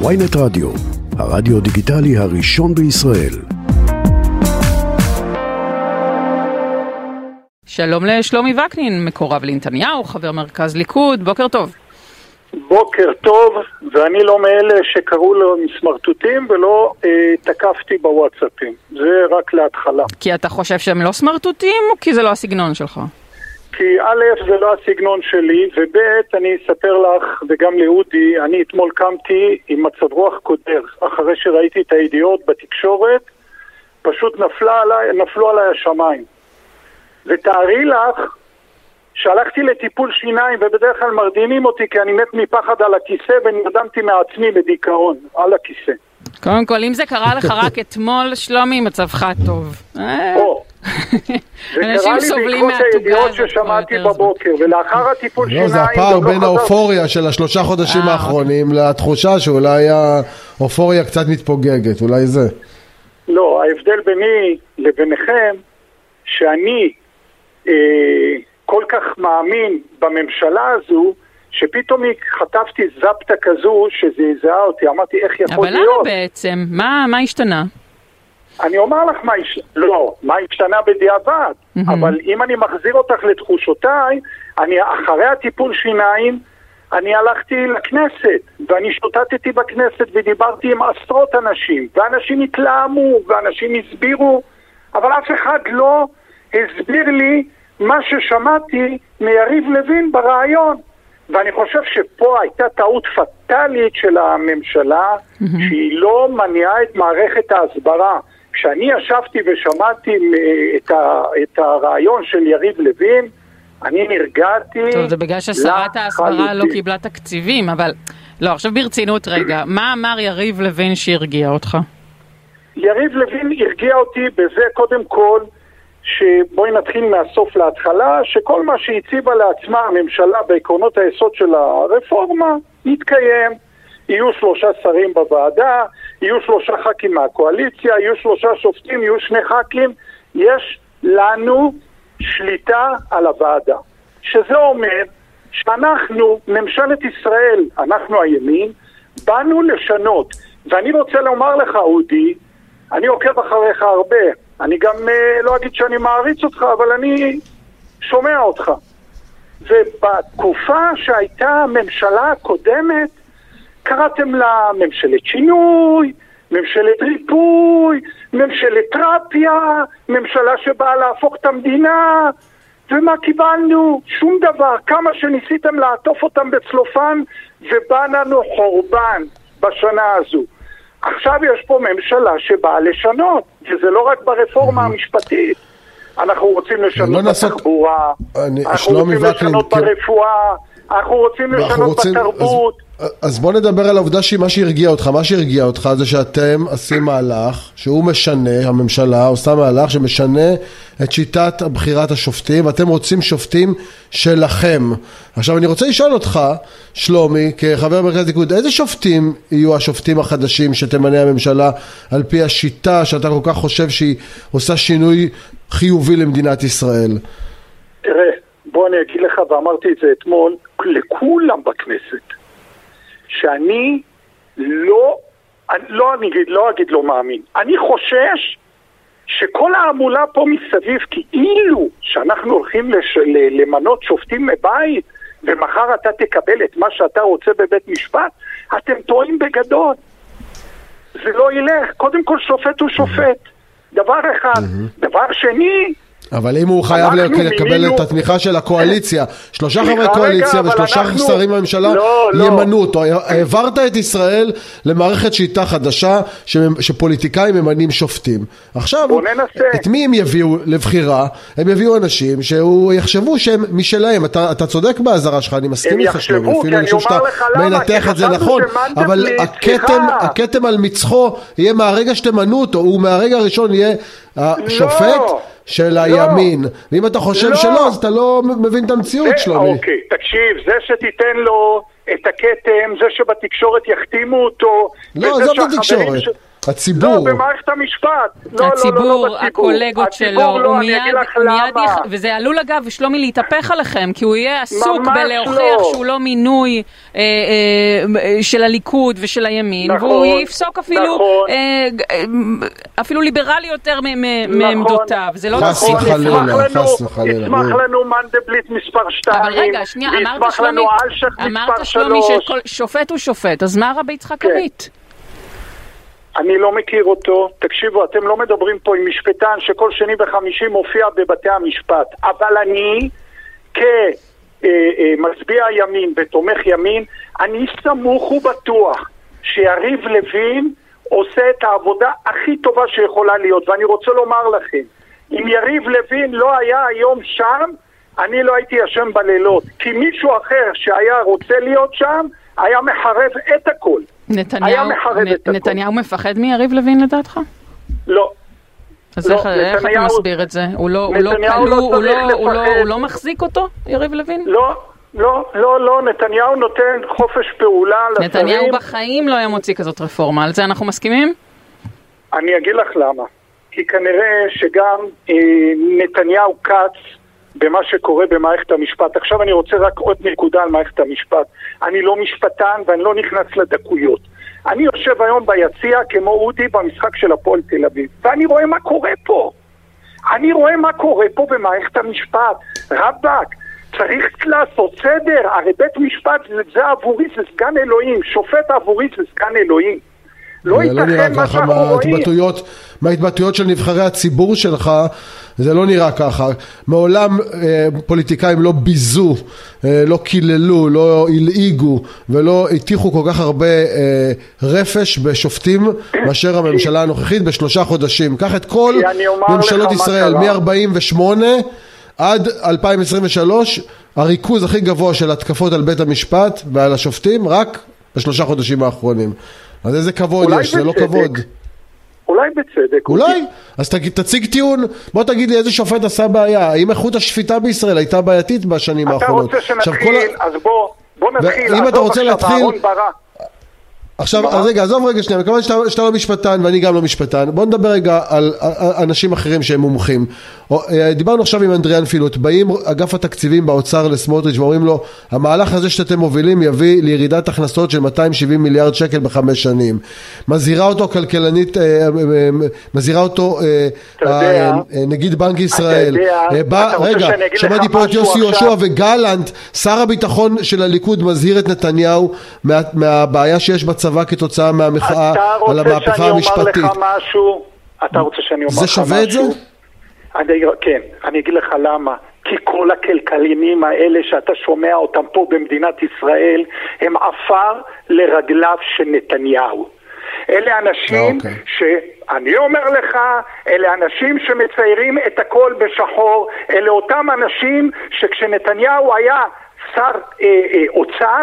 ויינט רדיו, הרדיו דיגיטלי הראשון בישראל. שלום לשלומי וקנין, מקורב לנתניהו, חבר מרכז ליכוד, בוקר טוב. בוקר טוב, ואני לא מאלה שקראו לו סמרטוטים ולא אה, תקפתי בוואטסאפים. זה רק להתחלה. כי אתה חושב שהם לא סמרטוטים, או כי זה לא הסגנון שלך? כי א', זה לא הסגנון שלי, וב', אני אספר לך, וגם לאודי, אני אתמול קמתי עם מצב רוח קודר, אחרי שראיתי את הידיעות בתקשורת, פשוט נפלה עליי, נפלו עליי השמיים. ותארי לך שהלכתי לטיפול שיניים, ובדרך כלל מרדימים אותי כי אני מת מפחד על הכיסא, ונרדמתי מעצמי בדיכאון, על הכיסא. קודם כל, אם זה קרה לך רק אתמול, שלומי, מצבך טוב. אה, או, זה אנשים קרה לי סובלים בעקבות מהתוגה הידיעות הזאת ששמעתי. בבוקר, ולאחר הטיפול לא, שיניים... זה הפער לא בין האופוריה של השלושה חודשים אה, האחרונים לתחושה שאולי האופוריה קצת מתפוגגת, אולי זה. לא, ההבדל ביני לביניכם, שאני אה, כל כך מאמין בממשלה הזו, שפתאום חטפתי זפטה כזו שזעזעה אותי, אמרתי איך יכול אבל למה להיות? בעצם? מה מה השתנה? אני אומר לך מה. לא, מה השתנה בדיעבד, אבל אם אני מחזיר אותך לתחושותיי, אני אחרי הטיפול שיניים, אני הלכתי לכנסת, ואני שוטטתי בכנסת ודיברתי עם עשרות אנשים, ואנשים התלהמו, ואנשים הסבירו, אבל אף אחד לא הסביר לי מה ששמעתי מיריב לוין ברעיון. ואני חושב שפה הייתה טעות פטאלית של הממשלה, שהיא לא מניעה את מערכת ההסברה. כשאני ישבתי ושמעתי את, ה, את הרעיון של יריב לוין, אני נרגעתי טוב, זה בגלל ששרת ההסברה לא. קיבלה תקציבים, אבל... לא, עכשיו ברצינות רגע, מה אמר יריב לוין שהרגיע אותך? יריב לוין הרגיע אותי בזה קודם כל, שבואי נתחיל מהסוף להתחלה, שכל מה שהציבה לעצמה הממשלה בעקרונות היסוד של הרפורמה, יתקיים. יהיו שלושה שרים בוועדה, יהיו שלושה ח"כים מהקואליציה, יהיו שלושה שופטים, יהיו שני ח"כים. יש לנו שליטה על הוועדה. שזה אומר שאנחנו, ממשלת ישראל, אנחנו הימין, באנו לשנות. ואני רוצה לומר לך, אודי, אני עוקב אחריך הרבה. אני גם אה, לא אגיד שאני מעריץ אותך, אבל אני שומע אותך. ובתקופה שהייתה הממשלה הקודמת, קראתם לה ממשלת שינוי, ממשלת ריפוי, ממשלת תרפיה, ממשלה שבאה להפוך את המדינה, ומה קיבלנו? שום דבר. כמה שניסיתם לעטוף אותם בצלופן, ובא לנו חורבן בשנה הזו. עכשיו יש פה ממשלה שבאה לשנות, וזה לא רק ברפורמה המשפטית. אנחנו רוצים לשנות בתחבורה, אנחנו רוצים לשנות. ברפואה, אנחנו רוצים לשנות בתרבות. אז, בוא נדבר על העובדה שמה שהרגיע אותך, מה שהרגיע אותך זה שאתם עושים מהלך שהוא משנה, הממשלה עושה מהלך שמשנה את שיטת בחירת השופטים ואתם רוצים שופטים שלכם. עכשיו אני רוצה לשאול אותך, שלומי, כחבר מרכז ליכוד, איזה שופטים יהיו השופטים החדשים שתמנה הממשלה על פי השיטה שאתה כל כך חושב שהיא עושה שינוי חיובי למדינת ישראל? תראה, בוא אני אגיד לך, ואמרתי את זה אתמול, לכולם בכנסת, שאני לא, אני לא אני אגיד, לא אגיד לא מאמין, אני חושש שכל ההמולה פה מסביב, כאילו שאנחנו הולכים לש, ל, למנות שופטים מבית, ומחר אתה תקבל את מה שאתה רוצה בבית משפט, אתם טועים בגדול. זה לא ילך. קודם כל שופט הוא שופט. דבר אחד. דבר שני, אבל אם הוא חייב לקבל מינינו- את התמיכה של הקואליציה, שלושה חברי קואליציה ושלושה אנחנו- שרים בממשלה לא, לא. ימנו אותו. העברת את ישראל למערכת שיטה חדשה שפוליטיקאים ממנים שופטים. עכשיו. את מי הם יביאו לבחירה? הם יביאו אנשים שהוא יחשבו שהם משלהם. אתה, אתה צודק באזהרה שלך, אני מסכים איתך שלומי. כי אפילו אני חושב שאתה מנתח את זה נכון, אבל הכתם. הכתם על מצחו יהיה מהרגע שתמנו אותו, הוא מהרגע הראשון יהיה השופט של לא. הימין. ואם אתה חושב לא. שלא, אז אתה לא מבין את המציאות, זה- שלומי. אוקיי, תקשיב, זה שתיתן לו את הכתם, זה שבתקשורת יחתימו אותו, לא, עזוב את התקשורת. ש- הציבור. לא, במערכת המשפט. לא, לא, לא, הציבור, לא בציבור. הקולגות הציבור שלו, לא, הוא מיד, מיד. יח... וזה עלול אגב, שלומי, להתהפך עליכם, כי הוא יהיה עסוק בלהוכיח לא. שהוא לא מינוי אה, אה, של הליכוד ושל הימין, נכון, והוא יפסוק אפילו, נכון. אה, אפילו ליברלי יותר מ- מ- נכון. מעמדותיו, זה לא חס נכון. וחלילה. ישמח לנו- חס וחלילה, ישמח ברור. לנו מנדלבליט מספר 2, אבל רגע, שנייה, אמרת שלומי, אמרת שלומי 3. שכל שופט הוא שופט, אז מה רע ביצחק כן. אני לא מכיר אותו. תקשיבו, אתם לא מדברים פה עם משפטן שכל שני וחמישי מופיע בבתי המשפט. אבל אני, כמצביע ימין ותומך ימין, אני סמוך ובטוח שיריב לוין עושה את העבודה הכי טובה שיכולה להיות. ואני רוצה לומר לכם, אם יריב לוין לא היה היום שם, אני לא הייתי ישן בלילות. כי מישהו אחר שהיה רוצה להיות שם, היה מחרב את הכל. נתניהו, מחרב את. נתניהו מפחד מיריב לוין לדעתך? לא. אז לא, איך, איך אתה נתניהו- מסביר את זה? הוא לא, הוא לא נתניהו לא הוא, לא, הוא, לא. הוא לא מחזיק אותו, יריב לוין? לא, לא, לא, לא, נתניהו נותן חופש פעולה לשרים. נתניהו בחיים לא היה מוציא כזאת רפורמה, על זה אנחנו מסכימים? אני אגיד לך למה. כי כנראה שגם אה, נתניהו כץ במה שקורה במערכת המשפט. עכשיו אני רוצה רק עוד נקודה על מערכת המשפט. אני לא משפטן ואני לא נכנס לדקויות. אני יושב היום ביציע כמו אודי במשחק של הפועל תל אביב, ואני רואה מה קורה פה. אני רואה מה קורה פה במערכת המשפט. רבאק, צריך לעשות סדר. הרי בית משפט זה, זה עבורי, זה סגן אלוהים. שופט עבורי זה סגן אלוהים. לא לא ייתכן מה שאנחנו רואים. מההתבטאויות, מההתבטאויות של נבחרי הציבור שלך, זה לא נראה ככה. מעולם אה, פוליטיקאים לא ביזו, אה, לא קיללו, לא הלעיגו ולא הטיחו כל כך הרבה אה, רפש בשופטים מאשר הממשלה הנוכחית בשלושה חודשים. קח את כל ממשלות ישראל קרה. מ-48 עד 2023, הריכוז הכי גבוה של התקפות על בית המשפט ועל השופטים רק בשלושה חודשים האחרונים. אז איזה כבוד יש, זה לא בצדק. כבוד. אולי בצדק. אולי, אז תגיד, תציג טיעון, בוא תגיד לי איזה שופט עשה בעיה, האם איכות השפיטה בישראל הייתה בעייתית בשנים אתה האחרונות. רוצה עכשיו, שנתחיל, כל אז בוא, בוא נתחיל. ואם אתה רוצה להתחיל-. עכשיו? אז רגע, עזוב רגע שנייה, מכיוון שאתה, שאתה לא משפטן ואני גם לא משפטן, בוא נדבר רגע על אנשים אחרים שהם מומחים. אה, דיברנו עכשיו עם אנדריאן פילוט, באים אגף התקציבים באוצר לסמוטריץ' ואומרים לו, המהלך הזה שאתם מובילים יביא לירידת הכנסות של 270 מיליארד שקל בחמש שנים. מזהירה אותו כלכלנית, אה, אה, מזהירה אותו אתה יודע- נגיד בנק ישראל. יודע- אה, בא, אתה רגע, שמעתי פה את יוסי? יהושע וגלנט, שר הביטחון של הליכוד מזהיר את נתניהו מה, מהבעיה שיש בצבא כתוצאה מהמחאה אתה על רוצה המהפכה שאני אומר המשפטית. לך משהו? אתה רוצה שאני אומר לך זה משהו? שווה את זה? אני, כן, אני אגיד לך למה. כי כל הכלכלנים האלה שאתה שומע אותם פה במדינת ישראל הם עפר לרגליו של נתניהו. אלה אנשים אוקיי. שאני אומר לך, אלה אנשים שמציירים את הכל בשחור, אלה אותם אנשים שכשנתניהו היה שר אה, אה, אוצר,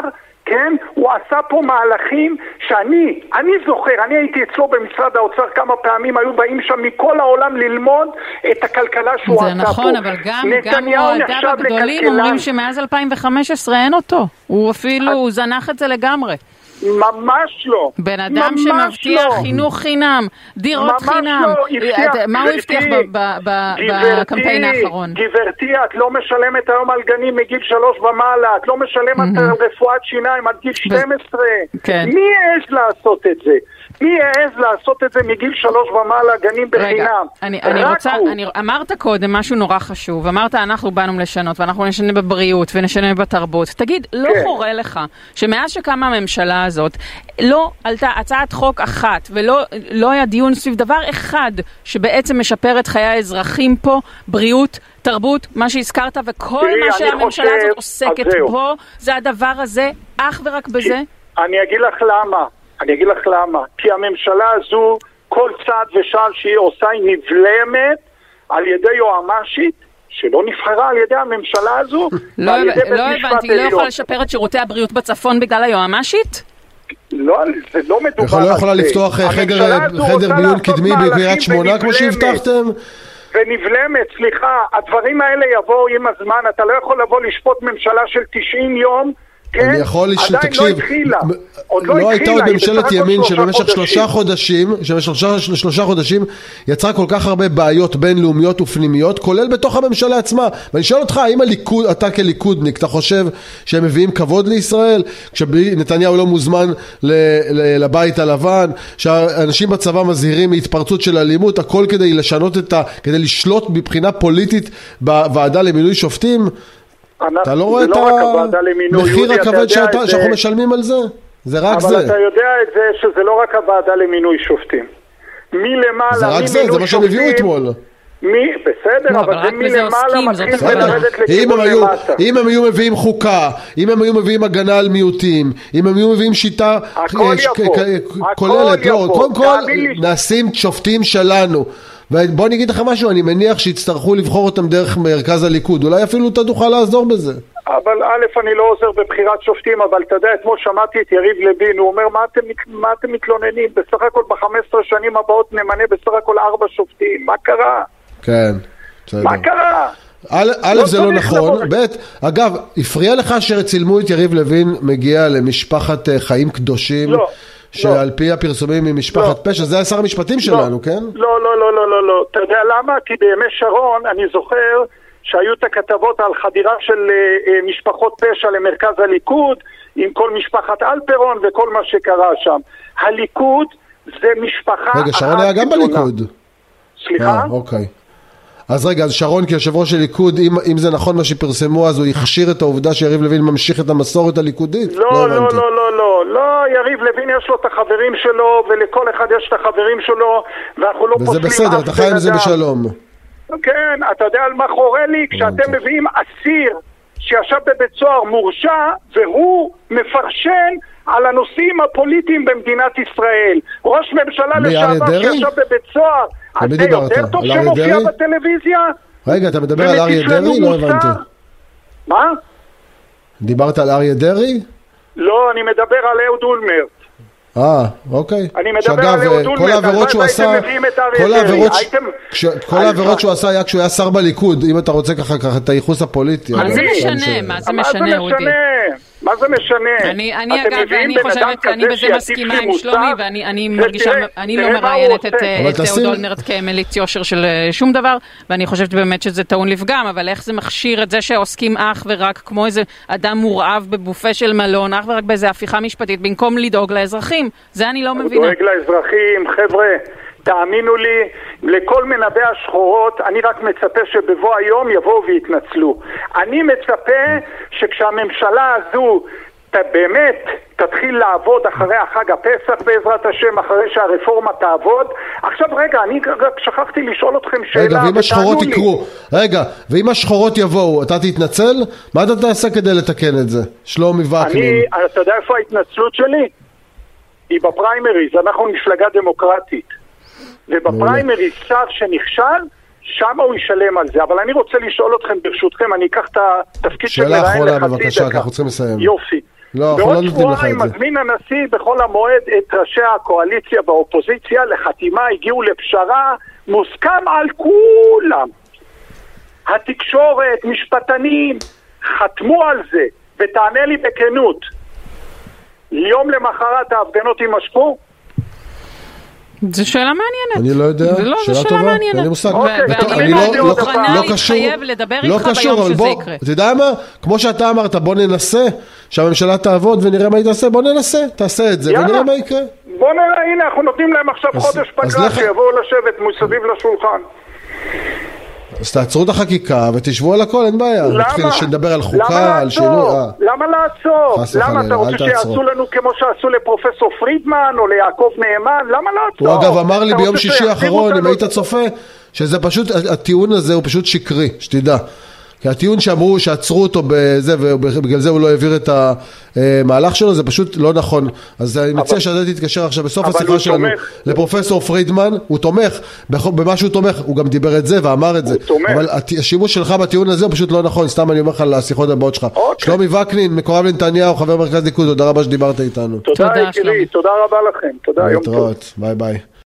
כן? הוא עשה פה מהלכים שאני, אני זוכר, אני הייתי אצלו במשרד האוצר כמה פעמים, היו באים שם מכל העולם ללמוד את הכלכלה שהוא זה עשה פה. נכון, אבל גם, גם אוהדיו הגדולים לכלכלן. אומרים שמאז 2015 אין אותו. הוא אפילו, הוא זנח את זה לגמרי. ממש לא. בן אדם שמבטיח לא. חינוך חינם, דירות ממש חינם. לא, הבטיח, אה, מה הוא הבטיח בקמפיין האחרון? גברתי, את לא משלמת היום על גנים מגיל שלוש ומעלה, את לא משלמת על רפואת שיניים עד גיל 12. כן. מי העז לעשות את זה? מי העז לעשות את זה מגיל שלוש ומעלה, גנים רגע, בחינם? אני, אני רק רוצה, הוא. אני, אמרת קודם משהו נורא חשוב, אמרת אנחנו באנו לשנות ואנחנו נשנה בבריאות ונשנה בתרבות. תגיד, לא כן. חורה לך שמאז שקמה הממשלה הזאת, לא עלתה הצעת חוק אחת ולא לא היה דיון סביב דבר אחד שבעצם משפר את חיי האזרחים פה, בריאות, תרבות, מה שהזכרת, וכל תראי, מה אני שהממשלה הזאת עוסקת. בו, זה הדבר הזה, אך ורק בזה? אני אגיד לך למה. אני אגיד לך למה. כי הממשלה הזו, כל צעד ושעל שהיא עושה היא נבלמת על ידי יועמ"שית. שלא נבחרה על ידי הממשלה הזו, לא, ועל ידי בית לא משפט הבנתי, לא עליון. יכולה לשפר את שירותי הבריאות בצפון בגלל היועמ"שית? לא, זה לא מדובר יכול- לא על יכולה זה. לפתוח אה, חדר, הזו חדר מיון קדמי בקריית שמונה כמו. שהבטחתם? ונבלמת, סליחה, הדברים האלה יבואו עם הזמן, אתה לא יכול לבוא לשפוט ממשלה של 90 יום כן, אני יכול, לש... עדיין תקשיב, לא התחילה. עוד לא לא הייתה התחילה, עוד היא ממשלת ימין שבמשך. שלושה חודשים, שבמשך שלושה, שלושה חודשים יצרה כל כך הרבה בעיות בינלאומיות ופנימיות, כולל בתוך הממשלה עצמה. ואני שואל אותך, האם הליכוד, אתה כליכודניק, אתה חושב שהם מביאים כבוד לישראל? כשנתניהו לא מוזמן ל, ל, לבית הלבן, שהאנשים בצבא מזהירים מהתפרצות של אלימות, הכל כדי לשנות את ה... כדי לשלוט מבחינה פוליטית בוועדה למינוי שופטים? אתה לא רואה זה את לא למינוי, המחיר הכבד את שאנחנו זה. משלמים על זה? זה רק אבל זה. אתה יודע את זה שזה לא רק הוועדה למינוי שופטים. מלמעלה, זה רק זה, זה מה שהם הביאו אתמול. מי, בסדר, לא, אבל אבל זה מלמעלה מתחיל. לרדת לכיוון למטה. אם הם היו מביאים חוקה, אם הם היו מביאים הגנה על מיעוטים, אם הם היו מביאים שיטה אה, כוללת, לא, קודם כל. נעשים שופטים שלנו. ובוא אני אגיד לך משהו, אני מניח שיצטרכו לבחור אותם דרך מרכז הליכוד, אולי אפילו אתה תוכל לעזור בזה. אבל א', אני לא עוזר בבחירת שופטים, אבל אתה יודע, אתמול שמעתי את יריב לוין, הוא אומר, מה אתם, מה אתם מתלוננים? בסך הכל ב-15 שנים הבאות נמנה בסך הכל ארבע שופטים, מה קרה? כן, בסדר. מה קרה? א', לא זה לא נכון, ב', אגב, הפריע לך שצילמו את יריב לוין מגיע למשפחת אה, חיים קדושים, לא, שעל פי הפרסומים היא משפחת לא. פשע, זה היה שר המשפטים שלנו, כן? לא, לא, לא, לא, לא, לא. אתה יודע למה? כי בימי שרון, אני זוכר שהיו את הכתבות על חדירה של אה, אה, משפחות פשע למרכז הליכוד, עם כל משפחת אלפרון וכל מה שקרה שם. הליכוד זה משפחה רגע, שרון היה גם. בליכוד. סליחה? אה, אוקיי. אז רגע, אז שרון כיושב ראש הליכוד, אם, אם זה נכון מה שפרסמו, אז הוא הכשיר את העובדה שיריב לוין ממשיך את המסורת הליכודית? לא, לא, הבנתי. לא, לא, לא, לא, יריב לוין יש לו את החברים שלו, ולכל אחד יש את החברים שלו, ואנחנו לא וזה פוסלים אף בסדר, אתה חי עם זה בן אדם. בשלום. כן, אתה יודע על מה חורה לי? כשאתם מביאים אסיר שישב בבית סוהר מורשע, והוא מפרשן על הנושאים הפוליטיים במדינת ישראל. ראש ממשלה לשעבר? שישב בבית סוהר. זה? יותר טוב שמופיע? בטלוויזיה? רגע, אתה מדבר על אריה דרעי? לא? הבנתי. מה? דיברת על אריה דרעי? לא, אני מדבר על אהוד אולמרט. אה, אוקיי. אני מדבר שאגב, על אהוד כל אולמרט, העבירות שהוא עשה, כל. העבירות, ש- כש- כל הלוואי. העבירות שהוא עשה היה כשהוא היה שר בליכוד, אם אתה רוצה ככה ככה את הייחוס הפוליטי. מה זה משנה? מה זה משנה, אודי? מה זה משנה? אני, אני אגב, אני חושבת, אני בזה מסכימה עם שלומי, ואני אני מרגישה, אני לא תראה הוא מראיינת את. אה, אהוד אולמרט כמליץ יושר של אה, שום דבר, ואני חושבת באמת שזה טעון לפגם, אבל איך זה מכשיר את זה שעוסקים אך ורק כמו איזה אדם מורעב בבופה של מלון, אך ורק באיזה הפיכה משפטית, במקום לדאוג לאזרחים? זה אני לא הוא מבינה. דואג לאזרחים, חבר'ה, תאמינו לי, לכל מנבאי השחורות, אני רק מצפה שבבוא היום יבואו ויתנצלו. אני מצפה שכשהממשלה הזו באמת תתחיל לעבוד אחרי החג הפסח בעזרת השם, אחרי שהרפורמה תעבוד. עכשיו רגע, אני רק שכחתי לשאול אתכם שאלה, רגע, ואם השחורות. יקרו, רגע, ואם השחורות יבואו, אתה תתנצל? מה אתה תעשה כדי לתקן את זה? שלומי וקנין. אני, אתה יודע איפה ההתנצלות שלי? היא בפריימריז, אנחנו מפלגה דמוקרטית. ובפריימריז שר שנכשל, שם הוא ישלם על זה. אבל אני רוצה לשאול אתכם, ברשותכם, אני אקח את התפקיד של שאלה מראיין אחרונה, לחצי בבקשה, דקה. כי אנחנו צריכים לסיים. יופי. לא, אנחנו לא בעוד נותנים לך שבועיים את זה. מזמין הנשיא בחול המועד את ראשי הקואליציה והאופוזיציה לחתימה, הגיעו לפשרה, מוסכם על כולם. התקשורת, משפטנים, חתמו על זה, ותענה לי בכנות. יום למחרת ההפגנות יימשכו? זו שאלה מעניינת. אני לא יודע, זה לא, שאלה שאלה טובה, מעניינת. אין לי מושג. אוקיי, אני לא- מוכנה לא לדבר לא איתך קשור, ביום אבל שזה בוא, יקרה. אתה יודע מה? כמו שאתה אמרת, בוא ננסה, שהממשלה תעבוד ונראה מה היא תעשה, בוא ננסה, תעשה את זה יאללה. ונראה מה יקרה. בוא נראה, הנה, אנחנו נותנים להם עכשיו אז- חודש פגרה, שיבואו לשבת מסביב לשולחן. אז תעצרו את החקיקה ותשבו על הכל, אין בעיה. נתחיל למה? שנדבר על למה חוקה, על שינוי. לעצור? אה. למה לעצור? חס למה וחלילה, אתה רוצה אל תעצרו. שיעשו לנו כמו שעשו לפרופסור פרידמן או ליעקב נאמן? למה לעצור? הוא אגב אמר לי אתה ביום רוצה שישי האחרון, אם היית צופה, שזה פשוט, הטיעון הזה הוא פשוט שקרי, שתדע. כי הטיעון שאמרו שעצרו אותו בזה ובגלל זה הוא לא העביר את המהלך שלו זה פשוט לא נכון אז אני מציע שאתה תתקשר עכשיו בסוף השיחה שלנו. לפרופסור פרידמן הוא תומך במה שהוא תומך הוא גם דיבר את זה ואמר את זה. אבל השימוש שלך בטיעון הזה הוא פשוט לא נכון סתם אני אומר לך לשיחות הבאות שלך אוקיי. שלומי וקנין מקורב לנתניהו חבר מרכז ליכוד תודה רבה שדיברת איתנו תודה תודה, יקירי. תודה רבה לכם. תודה, יום טוב. ביי ביי